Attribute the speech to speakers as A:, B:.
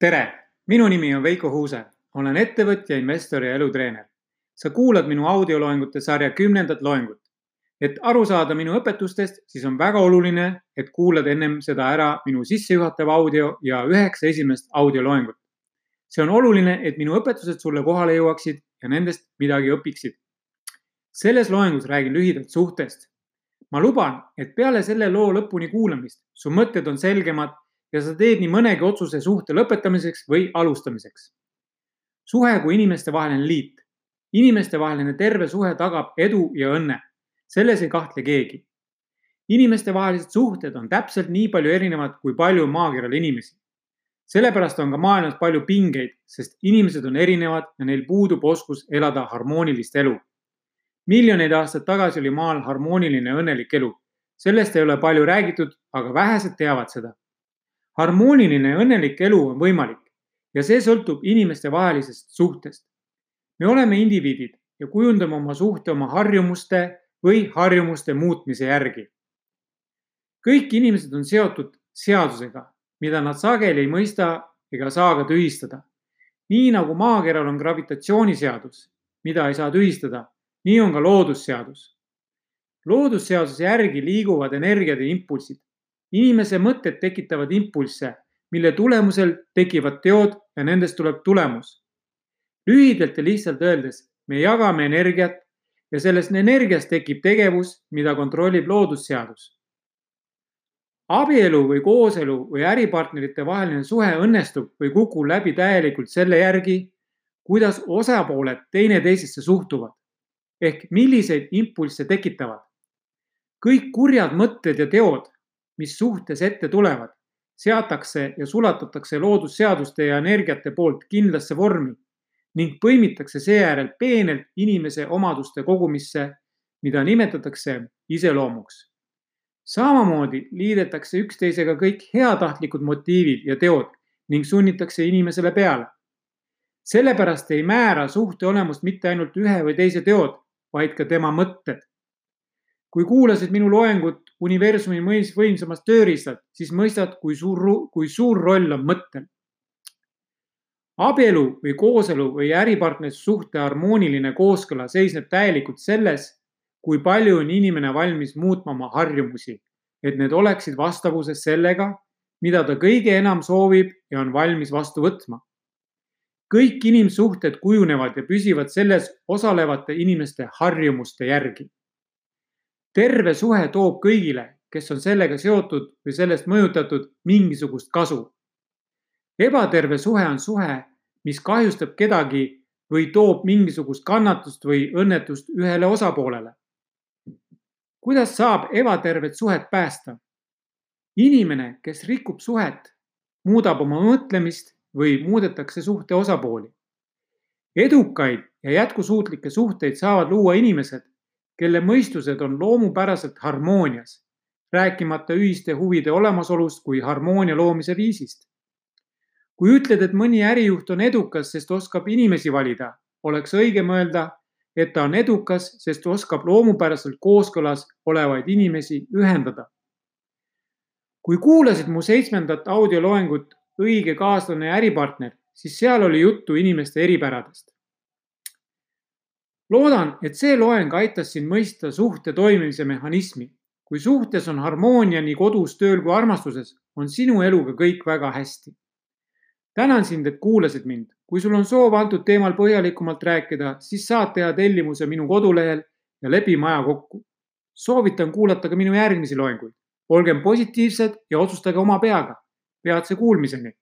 A: tere, minu nimi on Veiko Huuse, olen ettevõtja, investor ja elutreener. sa kuulad minu audioloengute sarja kümnendat loengut. et aru saada minu õpetustest, siis on väga oluline, et kuulad ennem seda ära minu sissejuhatav audio ja üheksa esimest audioloengut. see on oluline, et minu õpetused sulle kohale jõuaksid ja nendest midagi õpiksid. selles loengus räägin lühidalt suhtest. ma luban, et peale selle loo lõpuni kuulamist su mõtted on selgemad ja sa teed nii mõnegi otsuse suhte lõpetamiseks või alustamiseks. suhe kui inimestevaheline liit. inimestevaheline terve suhe tagab edu ja õnne. selles ei kahtle keegi. inimestevahelised suhted on täpselt nii palju erinevad, kui palju maakeral inimesi. sellepärast on ka maailmas palju pingeid, sest inimesed on erinevad ja neil puudub oskus elada harmoonilist elu. miljoneid aastaid tagasi oli maal harmooniline õnnelik elu sellest ei ole palju räägitud, aga vähesed teavad seda harmooniline ja õnnelik elu on võimalik ja see sõltub inimestevahelisest suhtest. me oleme indiviidid ja kujundame oma suhte oma harjumuste või harjumuste muutmise järgi. kõik inimesed on seotud seadusega, mida nad sageli ei mõista ega saa ka tühistada. nii nagu maakeral on gravitatsiooniseadus, mida ei saa tühistada, nii on ka loodusseadus. loodusseaduse järgi liiguvad energiad ja impulsid inimese mõtted tekitavad impulsse, mille tulemusel tekivad teod ja nendest tuleb tulemus. lühidalt ja lihtsalt öeldes, me jagame energiat ja sellest energiast tekib tegevus, mida kontrollib loodusseadus. abielu või kooselu või äripartnerite vaheline suhe õnnestub või kukub läbi täielikult selle järgi, kuidas osapooled teineteisesse suhtuvad ehk milliseid impulsse tekitavad. kõik kurjad mõtted ja teod mis suhtes ette tulevad, seatakse ja sulatatakse loodusseaduste ja energiate poolt kindlasse vormi ning põimitakse seejärel peenelt inimese omaduste kogumisse, mida nimetatakse iseloomuks. samamoodi liidetakse üksteisega kõik heatahtlikud motiivid ja teod ning sunnitakse inimesele peale. sellepärast ei määra suhte olemust mitte ainult ühe või teise teod, vaid ka tema mõtted kui kuulasid minu loengut universumi võimsamast tööriistad, siis mõistad, kui suur, kui suur roll on mõttel. abielu või kooselu või äripartnerlussuhte harmooniline kooskõla seisneb täielikult selles, kui palju on inimene valmis muutma oma harjumusi, et need oleksid vastavuses sellega, mida ta kõige enam soovib ja on valmis vastu võtma. kõik inimsuhted kujunevad ja püsivad selles osalevate inimeste harjumuste järgi terve suhe toob kõigile, kes on sellega seotud või sellest mõjutatud, mingisugust kasu. ebaterve suhe on suhe, mis kahjustab kedagi või toob mingisugust kannatust või õnnetust ühele osapoolele. kuidas saab ebatervet suhet päästa? inimene, kes rikub suhet, muudab oma mõtlemist või muudetakse suhte osapooli. edukaid ja jätkusuutlikke suhteid saavad luua inimesed, kelle mõistused on loomupäraselt harmoonias, rääkimata ühiste huvide olemasolust kui harmoonia loomise viisist. kui ütled, et mõni ärijuht on edukas, sest oskab inimesi valida, oleks õigem öelda, et ta on edukas, sest oskab loomupäraselt kooskõlas olevaid inimesi ühendada. kui kuulasid mu seitsmendat audioloengut Õige kaaslane ja äripartner, siis seal oli juttu inimeste eripäradest loodan, et see loeng aitas sind mõista suhte toimimise mehhanismi. kui suhtes on harmoonia nii kodus, tööl kui armastuses, on sinu eluga kõik väga hästi. tänan sind, et kuulasid mind. kui sul on soov antud teemal põhjalikumalt rääkida, siis saad teha tellimuse minu kodulehel ja lepime aja kokku. soovitan kuulata ka minu järgmisi loenguid. olgem positiivsed ja otsustage oma peaga. peatse kuulmiseni